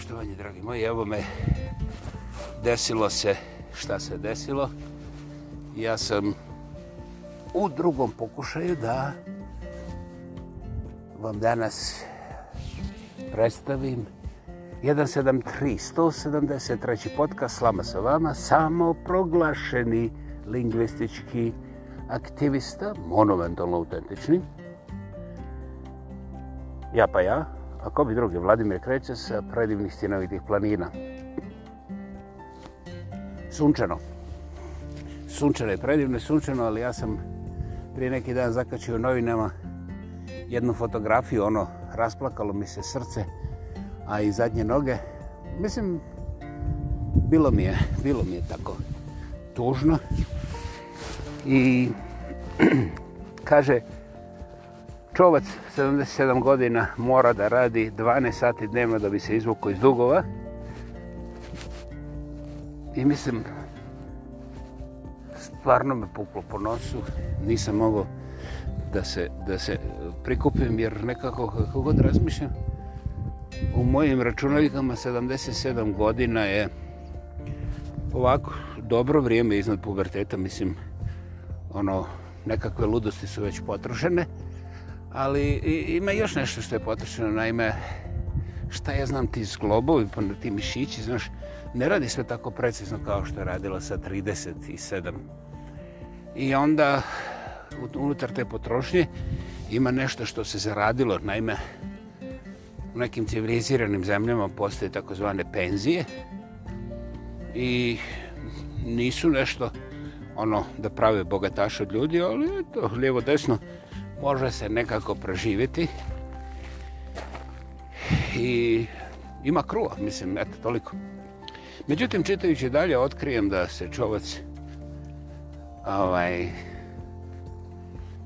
poštovanje, dragi moji, evo me desilo se šta se desilo. Ja sam u drugom pokušaju da vam danas predstavim 173, 173. podcast Slama sa vama, samo proglašeni lingvistički aktivista, monumentalno autentični. Ja pa ja, A ko bi drugi? Vladimir kreće sa predivnih stjenovitih planina. Sunčano. Sunčano je predivno, sunčano, ali ja sam prije neki dan zakačio novinama jednu fotografiju, ono, rasplakalo mi se srce, a i zadnje noge. Mislim, bilo mi je, bilo mi je tako tužno. I kaže, Čovac, 77 godina, mora da radi 12 sati dnevno da bi se izvukao iz dugova. I mislim, stvarno me puklo po nosu. Nisam mogao da se, da se prikupim, jer nekako, kako god razmišljam, u mojim računaljkama 77 godina je ovako dobro vrijeme iznad puberteta, mislim, ono, nekakve ludosti su već potrošene. Ali ima još nešto što je potrešeno, naime, šta ja znam ti zglobovi, pa ti mišići, znaš, ne radi sve tako precizno kao što je radila sa 37. I onda, unutar te potrošnje, ima nešto što se zaradilo, naime, u nekim civiliziranim zemljama postoje takozvane penzije i nisu nešto ono da prave bogataša od ljudi, ali eto, lijevo desno, može se nekako preživjeti i ima kruva, mislim, eto, toliko. Međutim, čitajući dalje, otkrijem da se čovac ovaj,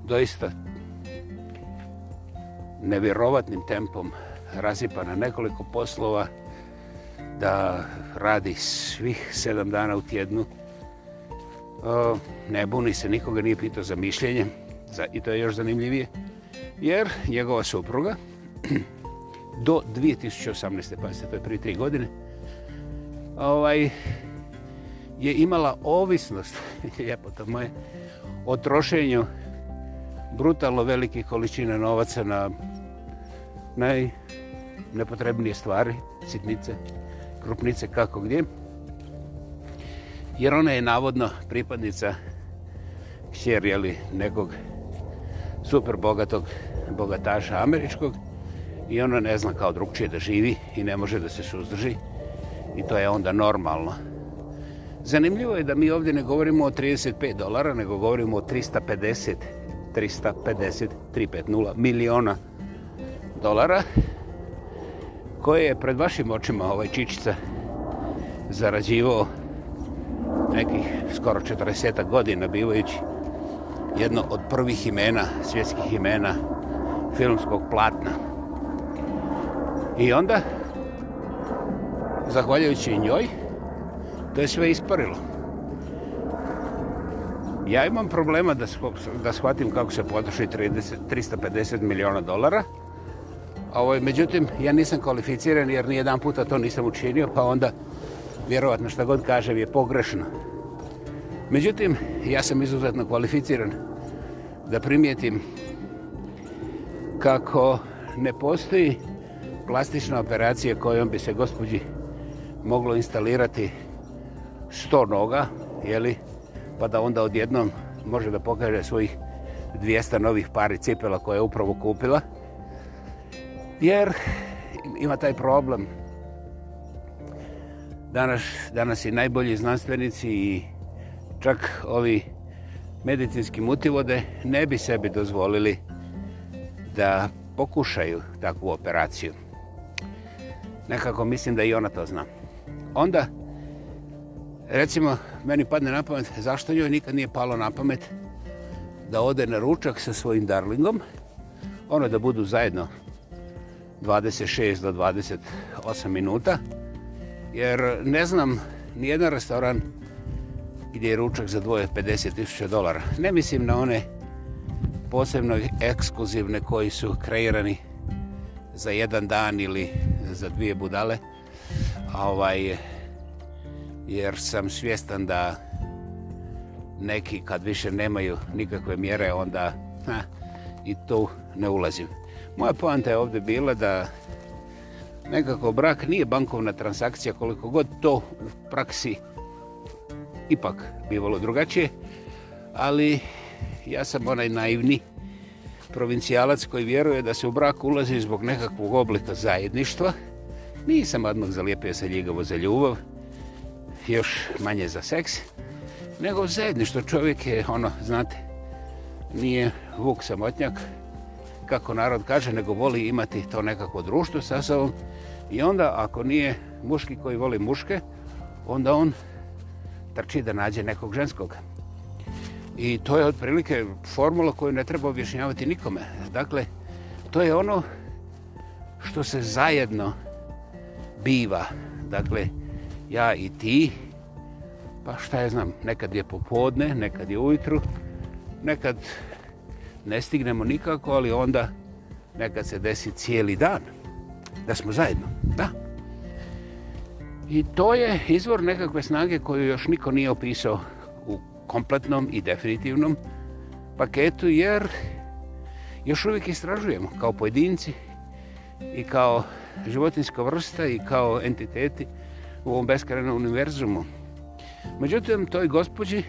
doista nevjerovatnim tempom razipa na nekoliko poslova, da radi svih sedam dana u tjednu. O, ne buni se, nikoga nije pitao za mišljenje i to je još zanimljivije, jer njegova supruga do 2018. pa se to je prije tri godine, ovaj, je imala ovisnost, lijepo to moje, o trošenju brutalno velike količine novaca na najnepotrebnije stvari, sitnice, krupnice, kako gdje. Jer ona je navodno pripadnica kćer, jeli, nekog super bogatog bogataša američkog i ona ne zna kao drugčije da živi i ne može da se suzdrži i to je onda normalno. Zanimljivo je da mi ovdje ne govorimo o 35 dolara, nego govorimo o 350, 350, 350 miliona dolara koje je pred vašim očima ovaj Čičica zarađivao nekih skoro 40 godina bivajući jedno od prvih imena, svjetskih imena filmskog platna. I onda, zahvaljujući njoj, to je sve isparilo. Ja imam problema da, da shvatim kako se potroši 30, 350 miliona dolara. Ovo, ovaj, međutim, ja nisam kvalificiran jer ni jedan puta to nisam učinio, pa onda, vjerovatno, šta god kažem je pogrešno. Međutim, ja sam izuzetno kvalificiran da primijetim kako ne postoji plastična operacija kojom bi se gospođi moglo instalirati 100 noga, jeli, pa da onda odjednom može da pokaže svojih 200 novih pari cipela koje je upravo kupila. Jer ima taj problem. Danas, danas i najbolji znanstvenici i najbolji čak ovi medicinski mutivode ne bi sebi dozvolili da pokušaju takvu operaciju. Nekako mislim da i ona to zna. Onda, recimo, meni padne na pamet, zašto njoj nikad nije palo na pamet da ode na ručak sa svojim darlingom, ono da budu zajedno 26 do 28 minuta, jer ne znam, nijedan restoran restoran gdje je ručak za dvoje 50.000 dolara. Ne mislim na one posebno ekskluzivne koji su kreirani za jedan dan ili za dvije budale. A ovaj, jer sam svjestan da neki kad više nemaju nikakve mjere, onda ha, i tu ne ulazim. Moja poanta je ovdje bila da nekako brak nije bankovna transakcija koliko god to u praksi je ipak bivalo drugačije, ali ja sam onaj naivni provincijalac koji vjeruje da se u brak ulazi zbog nekakvog oblika zajedništva. Nisam odmah zalijepio se ljigavo za ljubav, još manje za seks, nego zajedništvo čovjek je, ono, znate, nije vuk samotnjak, kako narod kaže, nego voli imati to nekako društvo sa sobom. I onda, ako nije muški koji voli muške, onda on trči da nađe nekog ženskog. I to je otprilike formula koju ne treba objašnjavati nikome. Dakle, to je ono što se zajedno biva. Dakle, ja i ti, pa šta je znam, nekad je popodne, nekad je ujutru, nekad ne stignemo nikako, ali onda nekad se desi cijeli dan da smo zajedno. Da. I to je izvor nekakve snage koju još niko nije opisao u kompletnom i definitivnom paketu, jer još uvijek istražujemo kao pojedinci i kao životinska vrsta i kao entiteti u ovom beskrenom univerzumu. Međutim, toj gospođi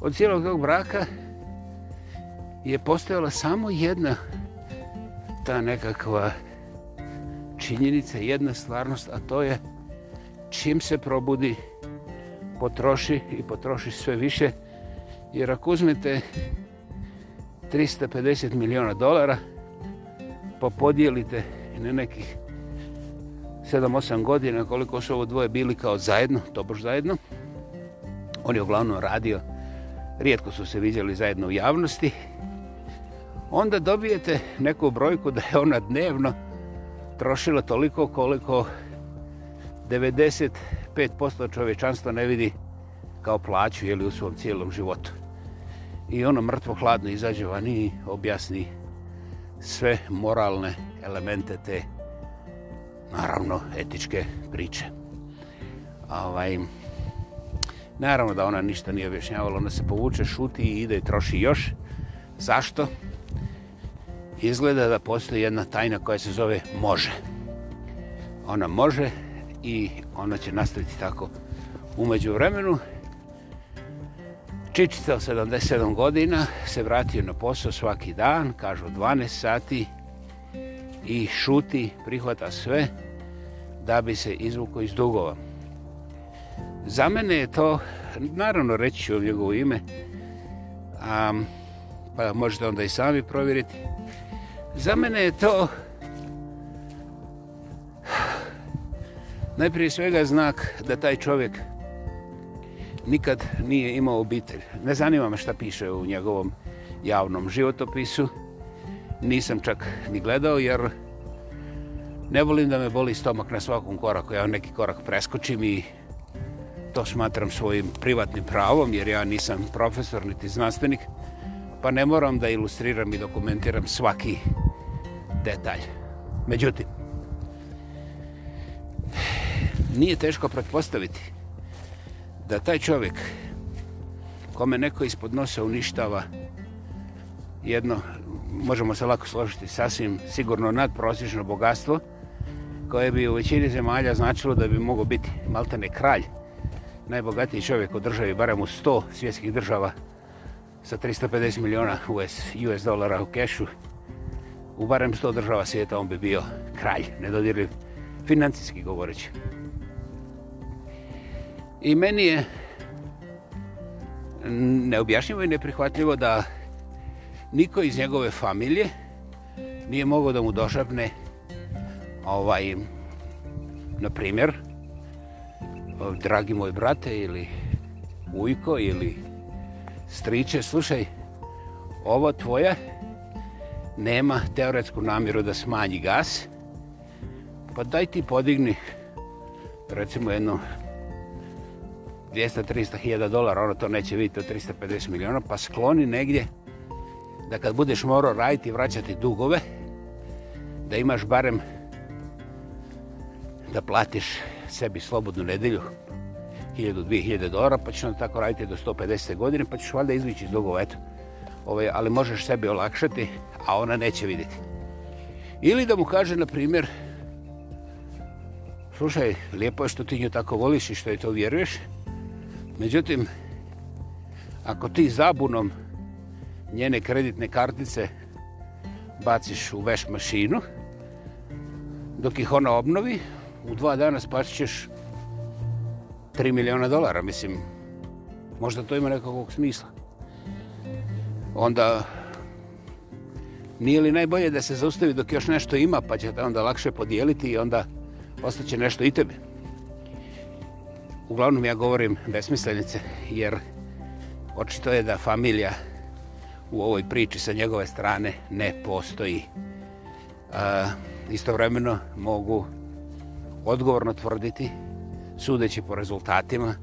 od cijelog tog braka je postojala samo jedna ta nekakva činjenica, jedna stvarnost, a to je čim se probudi, potroši i potroši sve više. Jer ako uzmete 350 miliona dolara, pa podijelite na nekih 7-8 godina koliko su ovo dvoje bili kao zajedno, to boš zajedno. On je uglavnom radio, rijetko su se vidjeli zajedno u javnosti. Onda dobijete neku brojku da je ona dnevno trošila toliko koliko 95% čovečanstva ne vidi kao plaću ili u svom cijelom životu. I ono mrtvo hladno izađe van i objasni sve moralne elemente te naravno etičke priče. Ovaj, naravno da ona ništa nije objašnjavala, ona se povuče, šuti i ide i troši još. Zašto? Izgleda da postoji jedna tajna koja se zove može. Ona može i ona će nastaviti tako umeđu vremenu. Čičica od 77 godina se vratio na posao svaki dan, kažu 12 sati i šuti, prihvata sve da bi se izvuko iz dugova. Za mene je to, naravno reći ću njegovo ime, um, pa možete onda i sami provjeriti. Za mene je to najprije svega znak da taj čovjek nikad nije imao obitelj. Ne zanima me šta piše u njegovom javnom životopisu. Nisam čak ni gledao jer ne volim da me boli stomak na svakom koraku. Ja neki korak preskočim i to smatram svojim privatnim pravom jer ja nisam profesor niti znanstvenik pa ne moram da ilustriram i dokumentiram svaki detalj. Međutim, nije teško pretpostaviti da taj čovjek kome neko ispod nosa uništava jedno, možemo se lako složiti, sasvim sigurno nadprosječno bogatstvo koje bi u većini zemalja značilo da bi mogo biti maltene kralj, najbogatiji čovjek u državi, barem u 100 svjetskih država sa 350 miliona US, US dolara u kešu, u barem 100 država svijeta on bi bio kralj, nedodirljiv, financijski govoreći. I meni je neobjašnjivo i neprihvatljivo da niko iz njegove familije nije mogao da mu došapne ovaj, na primjer, dragi moj brate ili ujko ili striče, slušaj, ovo tvoje nema teoretsku namjeru da smanji gas, pa daj ti podigni recimo jedno 200-300 hiljada dolara, ono to neće vidjeti od 350 miliona, pa skloni negdje da kad budeš morao raditi i vraćati dugove, da imaš barem da platiš sebi slobodnu nedelju 1000-2000 dolara, pa ćeš onda tako raditi do 150 godine, pa ćeš valjda izvići iz dugova, eto. Ovaj, ali možeš sebi olakšati, a ona neće vidjeti. Ili da mu kaže, na primjer, slušaj, lijepo je što ti nju tako voliš i što je to vjeruješ, Međutim, ako ti zabunom njene kreditne kartice baciš u veš mašinu, dok ih ona obnovi, u dva dana spasit ćeš 3 miliona dolara. Mislim, možda to ima nekakvog smisla. Onda, nije li najbolje da se zaustavi dok još nešto ima, pa će te onda lakše podijeliti i onda ostaće nešto i tebi. Uglavnom ja govorim besmislenice, jer očito je da familija u ovoj priči sa njegove strane ne postoji. E, istovremeno mogu odgovorno tvrditi, sudeći po rezultatima,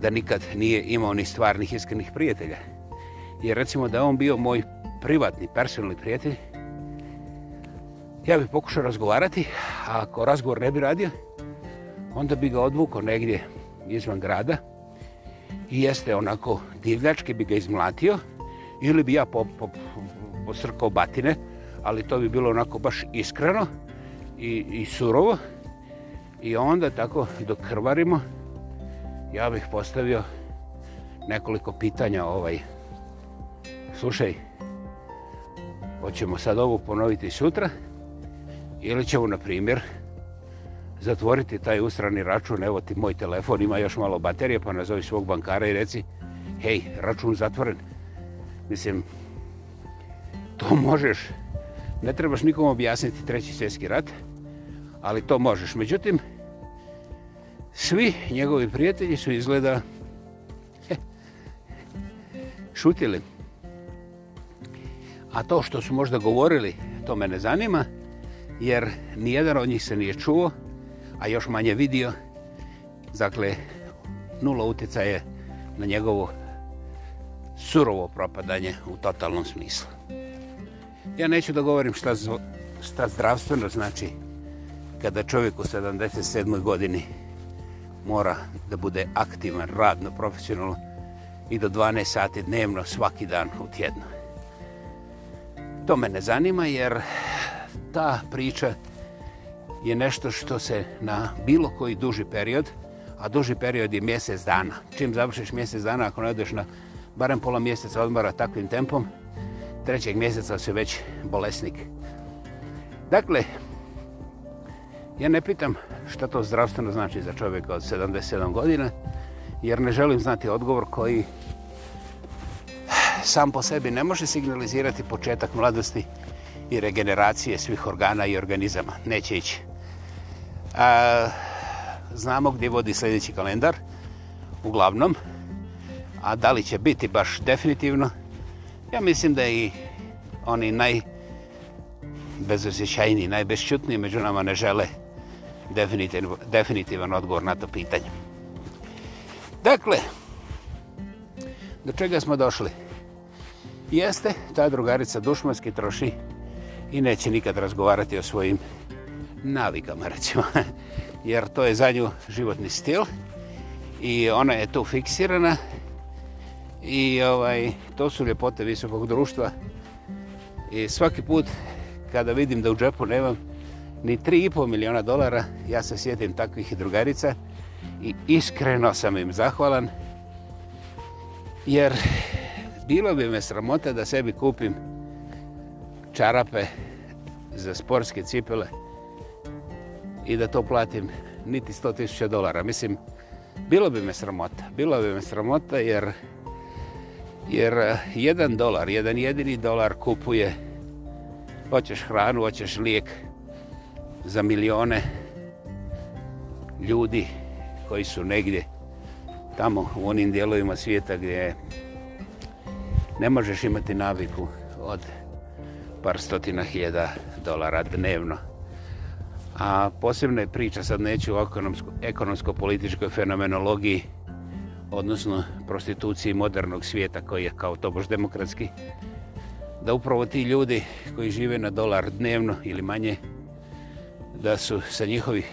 da nikad nije imao ni stvarnih iskrenih prijatelja. Jer recimo da on bio moj privatni, personalni prijatelj, ja bih pokušao razgovarati, a ako razgovor ne bi radio, onda bi ga odvukao negdje izvan grada i jeste onako divljački bi ga izmlatio ili bi ja posrkao po, po batine, ali to bi bilo onako baš iskreno i, i surovo. I onda tako dok krvarimo, ja bih postavio nekoliko pitanja ovaj. Slušaj, hoćemo sad ovo ponoviti sutra ili ćemo, na primjer, zatvoriti taj usrani račun, evo ti moj telefon, ima još malo baterije, pa nazovi svog bankara i reci, hej, račun zatvoren. Mislim, to možeš, ne trebaš nikom objasniti treći svjetski rat, ali to možeš. Međutim, svi njegovi prijatelji su izgleda he, šutili. A to što su možda govorili, to me ne zanima, jer nijedan od njih se nije čuo, a još manje vidio. Dakle, nula utjeca je na njegovo surovo propadanje u totalnom smislu. Ja neću da govorim šta, šta zdravstveno znači kada čovjek u 77. godini mora da bude aktivan, radno, profesionalno i do 12 sati dnevno svaki dan u tjednu. To me ne zanima jer ta priča je nešto što se na bilo koji duži period, a duži period je mjesec dana. Čim završiš mjesec dana, ako ne odeš na barem pola mjeseca odmora takvim tempom, trećeg mjeseca se već bolesnik. Dakle, ja ne pitam što to zdravstveno znači za čovjeka od 77 godina, jer ne želim znati odgovor koji sam po sebi ne može signalizirati početak mladosti i regeneracije svih organa i organizama. Neće ići. A, znamo gdje vodi sljedeći kalendar, uglavnom, a da li će biti baš definitivno, ja mislim da i oni najbezosjećajniji, najbešćutniji među nama ne žele definitiv, definitivan odgovor na to pitanje. Dakle, do čega smo došli? Jeste, ta drugarica dušmanski troši i neće nikad razgovarati o svojim navikama recimo, jer to je za nju životni stil i ona je tu fiksirana i ovaj to su ljepote visokog društva i svaki put kada vidim da u džepu nemam ni 3,5 miliona dolara ja se sjetim takvih drugarica i iskreno sam im zahvalan jer bilo bi me sramota da sebi kupim čarape za sportske cipele i da to platim niti 100.000 dolara. Mislim, bilo bi me sramota. Bilo bi me sramota jer jer eh, jedan dolar, jedan jedini dolar kupuje hoćeš hranu, hoćeš lijek za milione ljudi koji su negdje tamo u onim dijelovima svijeta gdje ne možeš imati naviku od par stotina hiljada dolara dnevno. A posebna je priča, sad neću o ekonomsko-političkoj fenomenologiji, odnosno prostituciji modernog svijeta koji je kao tobož demokratski, da upravo ti ljudi koji žive na dolar dnevno ili manje, da su sa njihovih,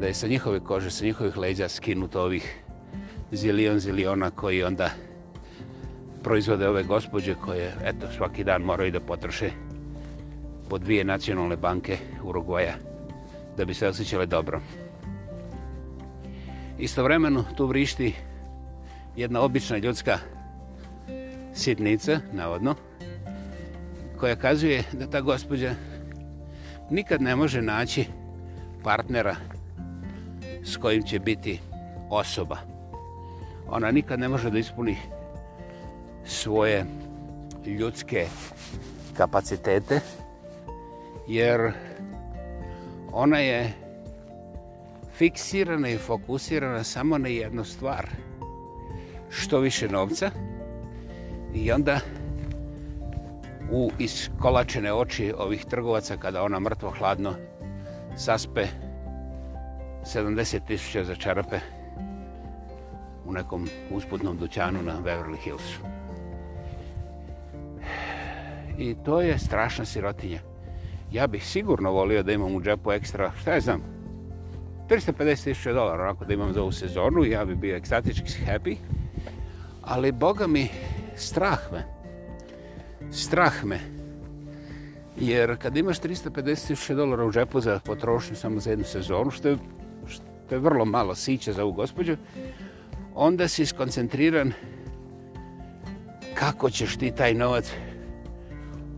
da je sa njihove kože, sa njihovih leđa skinuto ovih zilion ziliona koji onda proizvode ove gospođe koje eto, svaki dan moraju da potrše po dvije nacionalne banke Uruguaja da bi se osjećale dobro. Istovremeno tu vrišti jedna obična ljudska sitnica, navodno, koja kazuje da ta gospođa nikad ne može naći partnera s kojim će biti osoba. Ona nikad ne može da ispuni svoje ljudske kapacitete, jer ona je fiksirana i fokusirana samo na jednu stvar. Što više novca i onda u iskolačene oči ovih trgovaca kada ona mrtvo hladno saspe 70.000 za čarape u nekom usputnom dućanu na Beverly Hillsu. I to je strašna sirotinja ja bih sigurno volio da imam u džepu ekstra, šta ja znam, 350.000 dolara, onako da imam za ovu sezonu, ja bih bio ekstatički happy, ali boga mi, strah me, strah me, jer kad imaš 350.000 dolara u džepu za potrošnju samo za jednu sezonu, što je, što je vrlo malo siće za ovu gospođu, onda si skoncentriran kako ćeš ti taj novac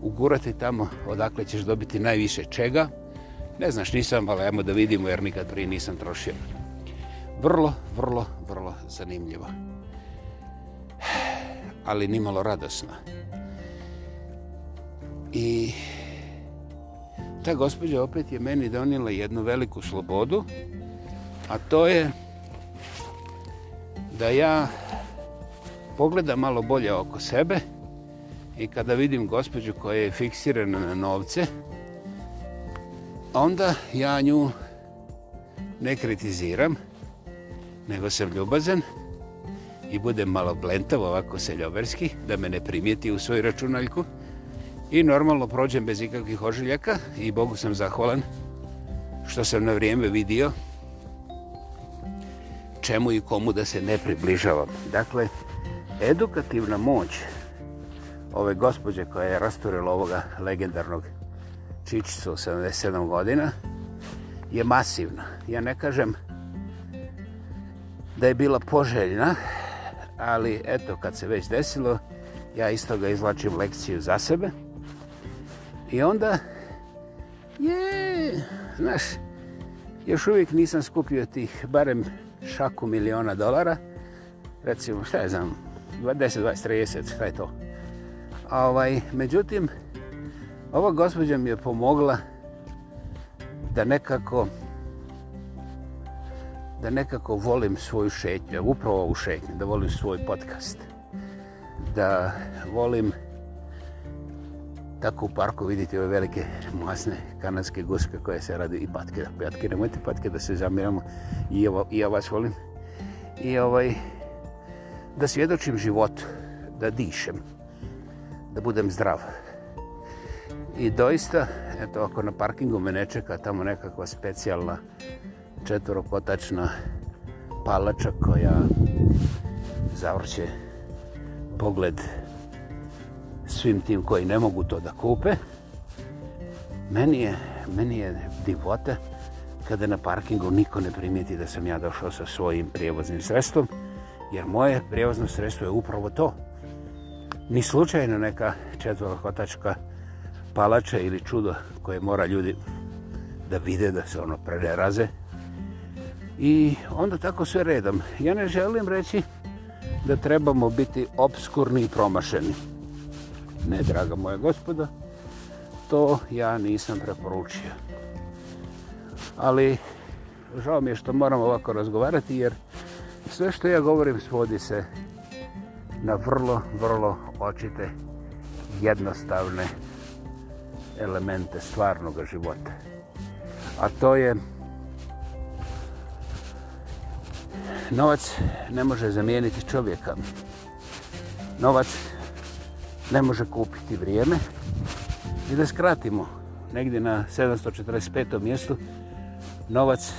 ugurati tamo odakle ćeš dobiti najviše čega. Ne znaš, nisam, ali ajmo da vidimo jer nikad prije nisam trošio. Vrlo, vrlo, vrlo zanimljivo. Ali nimalo radosno. I ta gospođa opet je meni donila jednu veliku slobodu, a to je da ja pogledam malo bolje oko sebe, i kada vidim gospođu koja je fiksirana na novce, onda ja nju ne kritiziram, nego sam ljubazan i budem malo blentav ovako seljoberski, da me ne primijeti u svoj računaljku i normalno prođem bez ikakvih ožiljaka i Bogu sam zahvalan što sam na vrijeme vidio čemu i komu da se ne približavam. Dakle, edukativna moć ove gospođe koja je rasturila ovoga legendarnog Čičicu 77 godina je masivna. Ja ne kažem da je bila poželjna, ali eto, kad se već desilo, ja iz toga izlačim lekciju za sebe. I onda je, znaš, još uvijek nisam skupio tih barem šaku miliona dolara. Recimo, šta je znam, 20, 20, 30, šta je to? ovaj, međutim, ova gospođa mi je pomogla da nekako da nekako volim svoju šetnju, upravo u šetnju, da volim svoj podcast, da volim tako u parku vidjeti ove velike masne kanadske guske koje se radi i patke, patke nemojte patke da se zamiramo i, ovo, i ja vas volim i ovaj da svjedočim život da dišem da budem zdrav. I doista, eto, ako na parkingu me ne čeka tamo nekakva specijalna četvorokotačna palača koja zavrće pogled svim tim koji ne mogu to da kupe, meni je, meni je divota kada na parkingu niko ne primijeti da sam ja došao sa svojim prijevoznim sredstvom, jer moje prijevozno sredstvo je upravo to, ni slučajno neka četvrkotačka palača ili čudo koje mora ljudi da vide da se ono preraze. I onda tako sve redom. Ja ne želim reći da trebamo biti obskurni i promašeni. Ne, draga moja gospoda, to ja nisam preporučio. Ali žao mi je što moram ovako razgovarati jer sve što ja govorim svodi se na vrlo, vrlo očite jednostavne elemente stvarnog života. A to je novac ne može zamijeniti čovjeka. Novac ne može kupiti vrijeme. I da skratimo, negdje na 745. mjestu, novac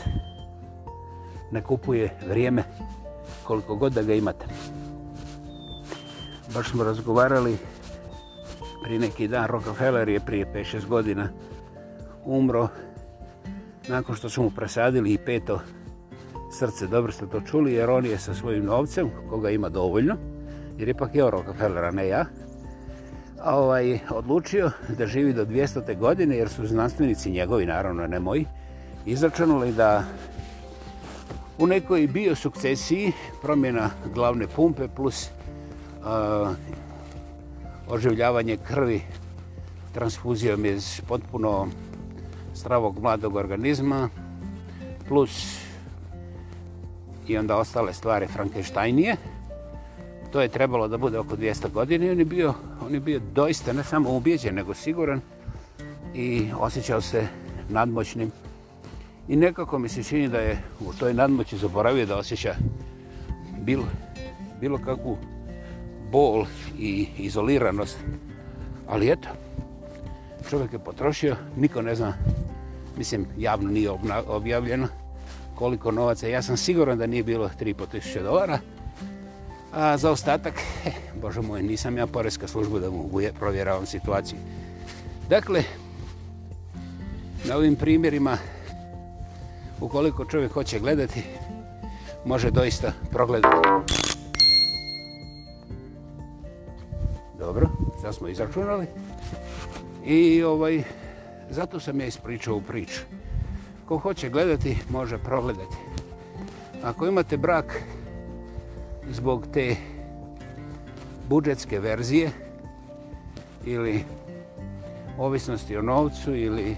ne kupuje vrijeme koliko god da ga imate baš smo razgovarali prije neki dan, Rockefeller je prije 5-6 godina umro nakon što su mu presadili i peto srce, dobro ste to čuli, jer on je sa svojim novcem, koga ima dovoljno, jer ipak je on Rockefeller, a ne ja, ovaj, odlučio da živi do 200. godine, jer su znanstvenici njegovi, naravno ne moji, izračunali da u nekoj biosukcesiji promjena glavne pumpe plus oživljavanje krvi, transfuzijom iz potpuno stravog mladog organizma, plus i onda ostale stvari Frankensteinije. To je trebalo da bude oko 200 godine i on je bio, on je bio doista ne samo ubijeđen, nego siguran i osjećao se nadmoćnim. I nekako mi se čini da je u toj nadmoći zaboravio da osjeća bilo, bilo kakvu bol i izoliranost. Ali eto, čovjek je potrošio, niko ne zna, mislim, javno nije objavljeno koliko novaca. Ja sam siguran da nije bilo 3500 dolara. A za ostatak, he, bože moj, nisam ja poreska služba da mogu je provjeravam situaciju. Dakle, na ovim primjerima, ukoliko čovjek hoće gledati, može doista progledati. da smo izračunali. I ovaj, zato sam ja ispričao u priču. Ko hoće gledati, može progledati. Ako imate brak zbog te budžetske verzije ili ovisnosti o novcu ili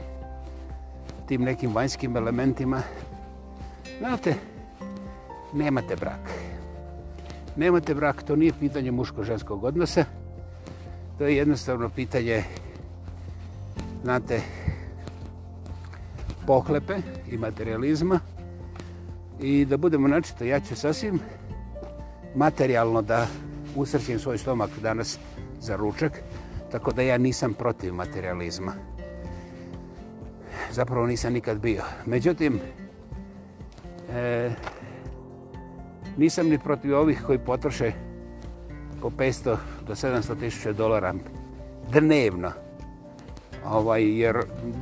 tim nekim vanjskim elementima, znate, nemate brak. Nemate brak, to nije pitanje muško-ženskog odnosa, To je jednostavno pitanje, znate, pohlepe i materializma. I da budemo načito, ja ću sasvim materijalno da usrćim svoj stomak danas za ručak, tako da ja nisam protiv materializma. Zapravo nisam nikad bio. Međutim, e, nisam ni protiv ovih koji potroše materializma po 500 do 700 tisuća dolara dnevno. Ovaj, jer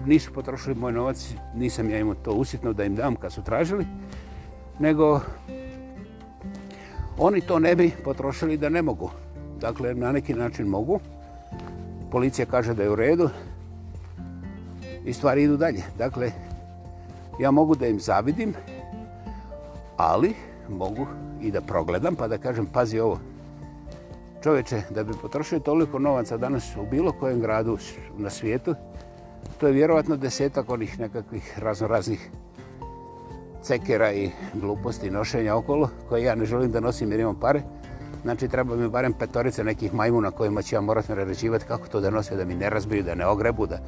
nisu potrošili moj novac, nisam ja imao to usjetno da im dam kad su tražili, nego oni to ne bi potrošili da ne mogu. Dakle, na neki način mogu. Policija kaže da je u redu i stvari idu dalje. Dakle, ja mogu da im zavidim, ali mogu i da progledam pa da kažem, pazi ovo, Čovječe, da bi potrošio toliko novaca danas u bilo kojem gradu na svijetu, to je vjerovatno desetak onih nekakvih raznoraznih cekera i gluposti nošenja okolo, koje ja ne želim da nosim jer imam pare. Znači, treba mi barem petorice nekih majmuna kojima ću ja morati naređivati kako to da nose, da mi ne razbiju, da ne ogrebu. Da...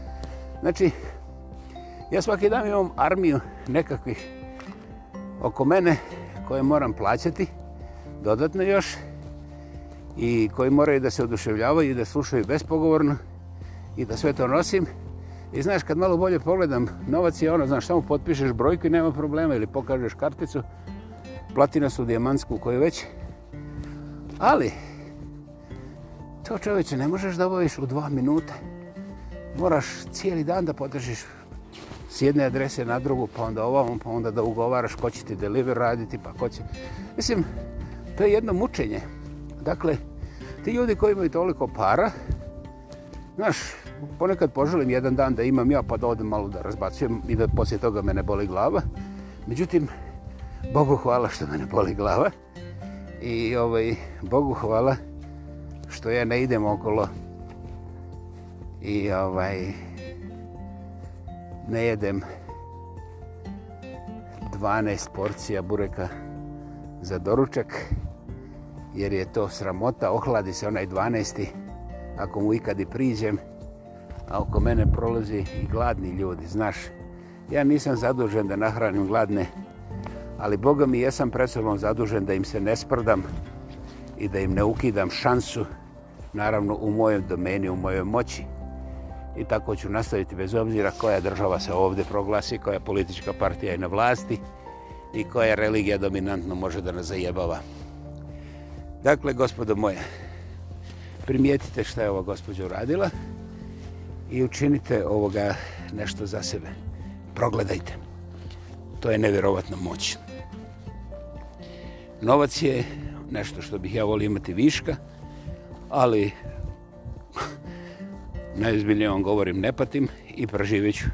Znači, ja svaki dan imam armiju nekakvih oko mene koje moram plaćati dodatno još, i koji moraju da se oduševljavaju i da slušaju bespogovorno i da sve to nosim. I znaš, kad malo bolje pogledam, novac je ono, znaš, samo potpišeš brojku i nema problema ili pokažeš karticu, platina su dijamantsku koju već. Ali, to čoveče ne možeš da obaviš u dva minuta. Moraš cijeli dan da potrešiš s jedne adrese na drugu, pa onda ovom, pa onda da ugovaraš ko će ti deliver raditi, pa ko će... Mislim, to je jedno mučenje. Dakle, ti ljudi koji imaju toliko para, znaš, ponekad poželim jedan dan da imam ja pa da odem malo da razbacujem i da poslije toga mene boli glava. Međutim, Bogu hvala što mene boli glava i ovaj, Bogu hvala što ja ne idem okolo i ovaj ne jedem 12 porcija bureka za doručak. Hvala jer je to sramota, ohladi se onaj 12. ako mu ikad i priđem, a oko mene prolazi i gladni ljudi, znaš. Ja nisam zadužen da nahranim gladne, ali Boga mi jesam pred sobom zadužen da im se ne sprdam i da im ne ukidam šansu, naravno u mojem domeni, u mojoj moći. I tako ću nastaviti bez obzira koja država se ovdje proglasi, koja politička partija je na vlasti i koja religija dominantno može da nas zajebava. Dakle, gospodo moje, primijetite šta je ova gospođa uradila i učinite ovoga nešto za sebe. Progledajte. To je nevjerovatna moć. Novac je nešto što bih ja volio imati viška, ali najizbiljnije vam govorim ne patim i proživjeću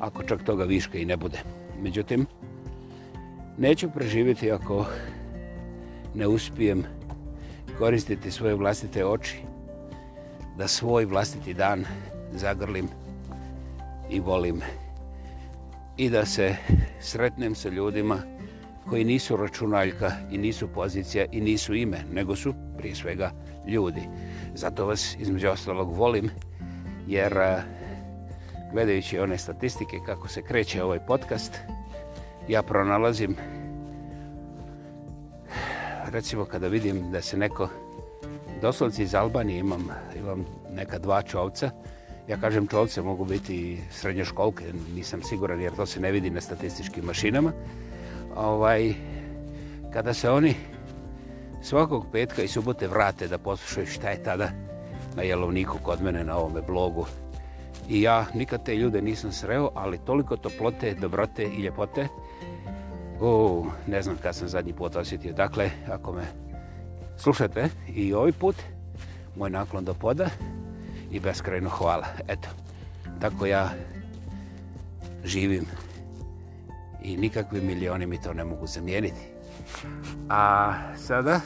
ako čak toga viška i ne bude. Međutim, neću preživjeti ako ne uspijem učiniti koristiti svoje vlastite oči, da svoj vlastiti dan zagrlim i volim i da se sretnem sa ljudima koji nisu računaljka i nisu pozicija i nisu ime, nego su prije svega ljudi. Zato vas između ostalog volim, jer gledajući one statistike kako se kreće ovaj podcast, ja pronalazim recimo kada vidim da se neko doslovci iz Albanije imam, imam neka dva čovca ja kažem čovce mogu biti srednjoškolke, nisam siguran jer to se ne vidi na statističkim mašinama ovaj kada se oni svakog petka i subote vrate da poslušaju šta je tada na jelovniku kod mene na ovome blogu i ja nikad te ljude nisam sreo ali toliko toplote, dobrote i ljepote Uh, ne znam kad sam zadnji put osjetio. Dakle, ako me slušate i ovaj put, moj naklon do poda i beskrajno hvala. Eto, tako ja živim i nikakvi milioni mi to ne mogu zamijeniti. A sada,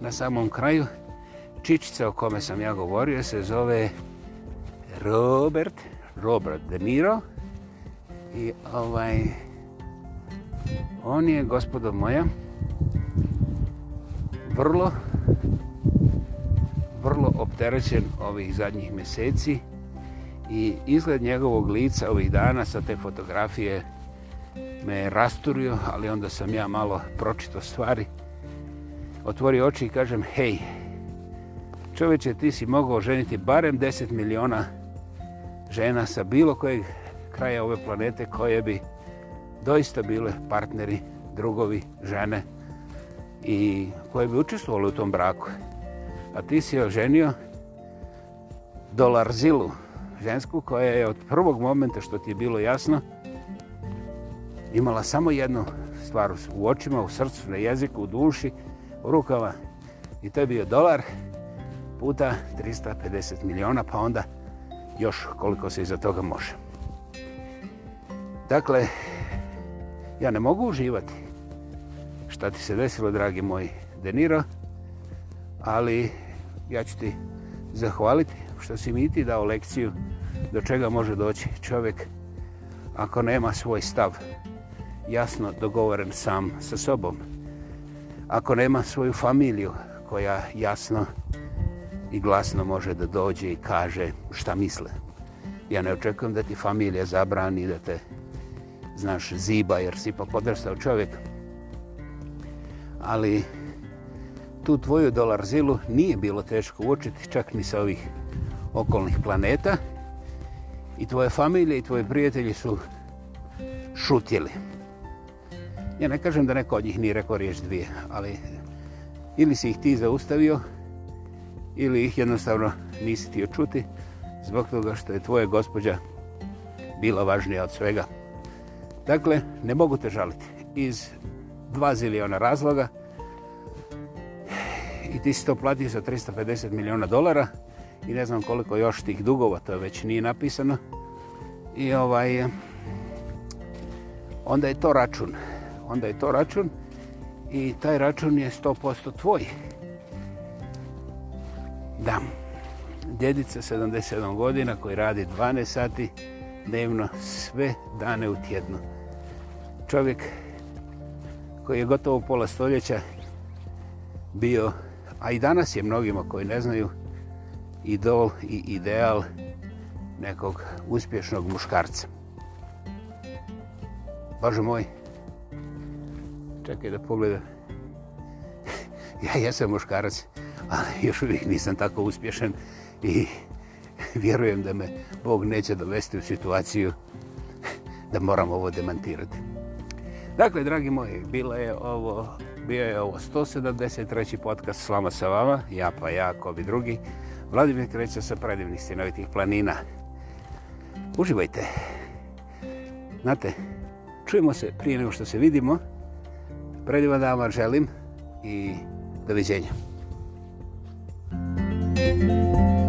na samom kraju, čičica o kome sam ja govorio se zove Robert, Robert De Niro i ovaj... On je, gospodo moja, vrlo, vrlo opterećen ovih zadnjih mjeseci i izgled njegovog lica ovih dana sa te fotografije me je rasturio, ali onda sam ja malo pročito stvari. Otvori oči i kažem, hej, čoveče, ti si mogao ženiti barem 10 miliona žena sa bilo kojeg kraja ove planete koje bi doista bile partneri, drugovi, žene i koje bi učestvovali u tom braku. A ti si joj ženio dolarzilu, žensku koja je od prvog momenta što ti je bilo jasno imala samo jednu stvar u očima, u srcu, na jeziku, u duši, u rukama i to je bio dolar puta 350 miliona pa onda još koliko se iza toga može. Dakle, ja ne mogu uživati. Šta ti se desilo, dragi moji Deniro, ali ja ću ti zahvaliti što si mi ti dao lekciju do čega može doći čovjek ako nema svoj stav jasno dogovoren sam sa sobom. Ako nema svoju familiju koja jasno i glasno može da dođe i kaže šta misle. Ja ne očekujem da ti familija zabrani, da te znaš, ziba jer si ipak odrastao čovjek. Ali tu tvoju dolarzilu nije bilo teško uočiti čak ni sa ovih okolnih planeta. I tvoje familije i tvoji prijatelji su šutjeli. Ja ne kažem da neko od njih nije rekao riješ dvije, ali ili si ih ti zaustavio ili ih jednostavno nisi ti očuti zbog toga što je tvoja gospođa bila važnija od svega. Dakle, ne mogu te žaliti. Iz dva ziliona razloga i ti si to platio za 350 miliona dolara i ne znam koliko još tih dugova, to je već nije napisano. I ovaj, onda je to račun. Onda je to račun i taj račun je 100% tvoj. Da, djedica 77 godina koji radi 12 sati, dnevno, sve dane u tjednu. Čovjek koji je gotovo pola stoljeća bio, a i danas je mnogima koji ne znaju, idol i ideal nekog uspješnog muškarca. Bože moj, čekaj da pogledam. ja jesam muškarac, ali još uvijek nisam tako uspješan i vjerujem da me Bog neće dovesti u situaciju da moram ovo demantirati. Dakle, dragi moji, bila je ovo, bio je ovo 173. podcast Slama sa vama, ja pa ja, ko bi drugi. Vladimir kreće sa predivnih stinovitih planina. Uživajte. Znate, čujemo se prije nego što se vidimo. Predivan dan vam želim i doviđenja. Thank you.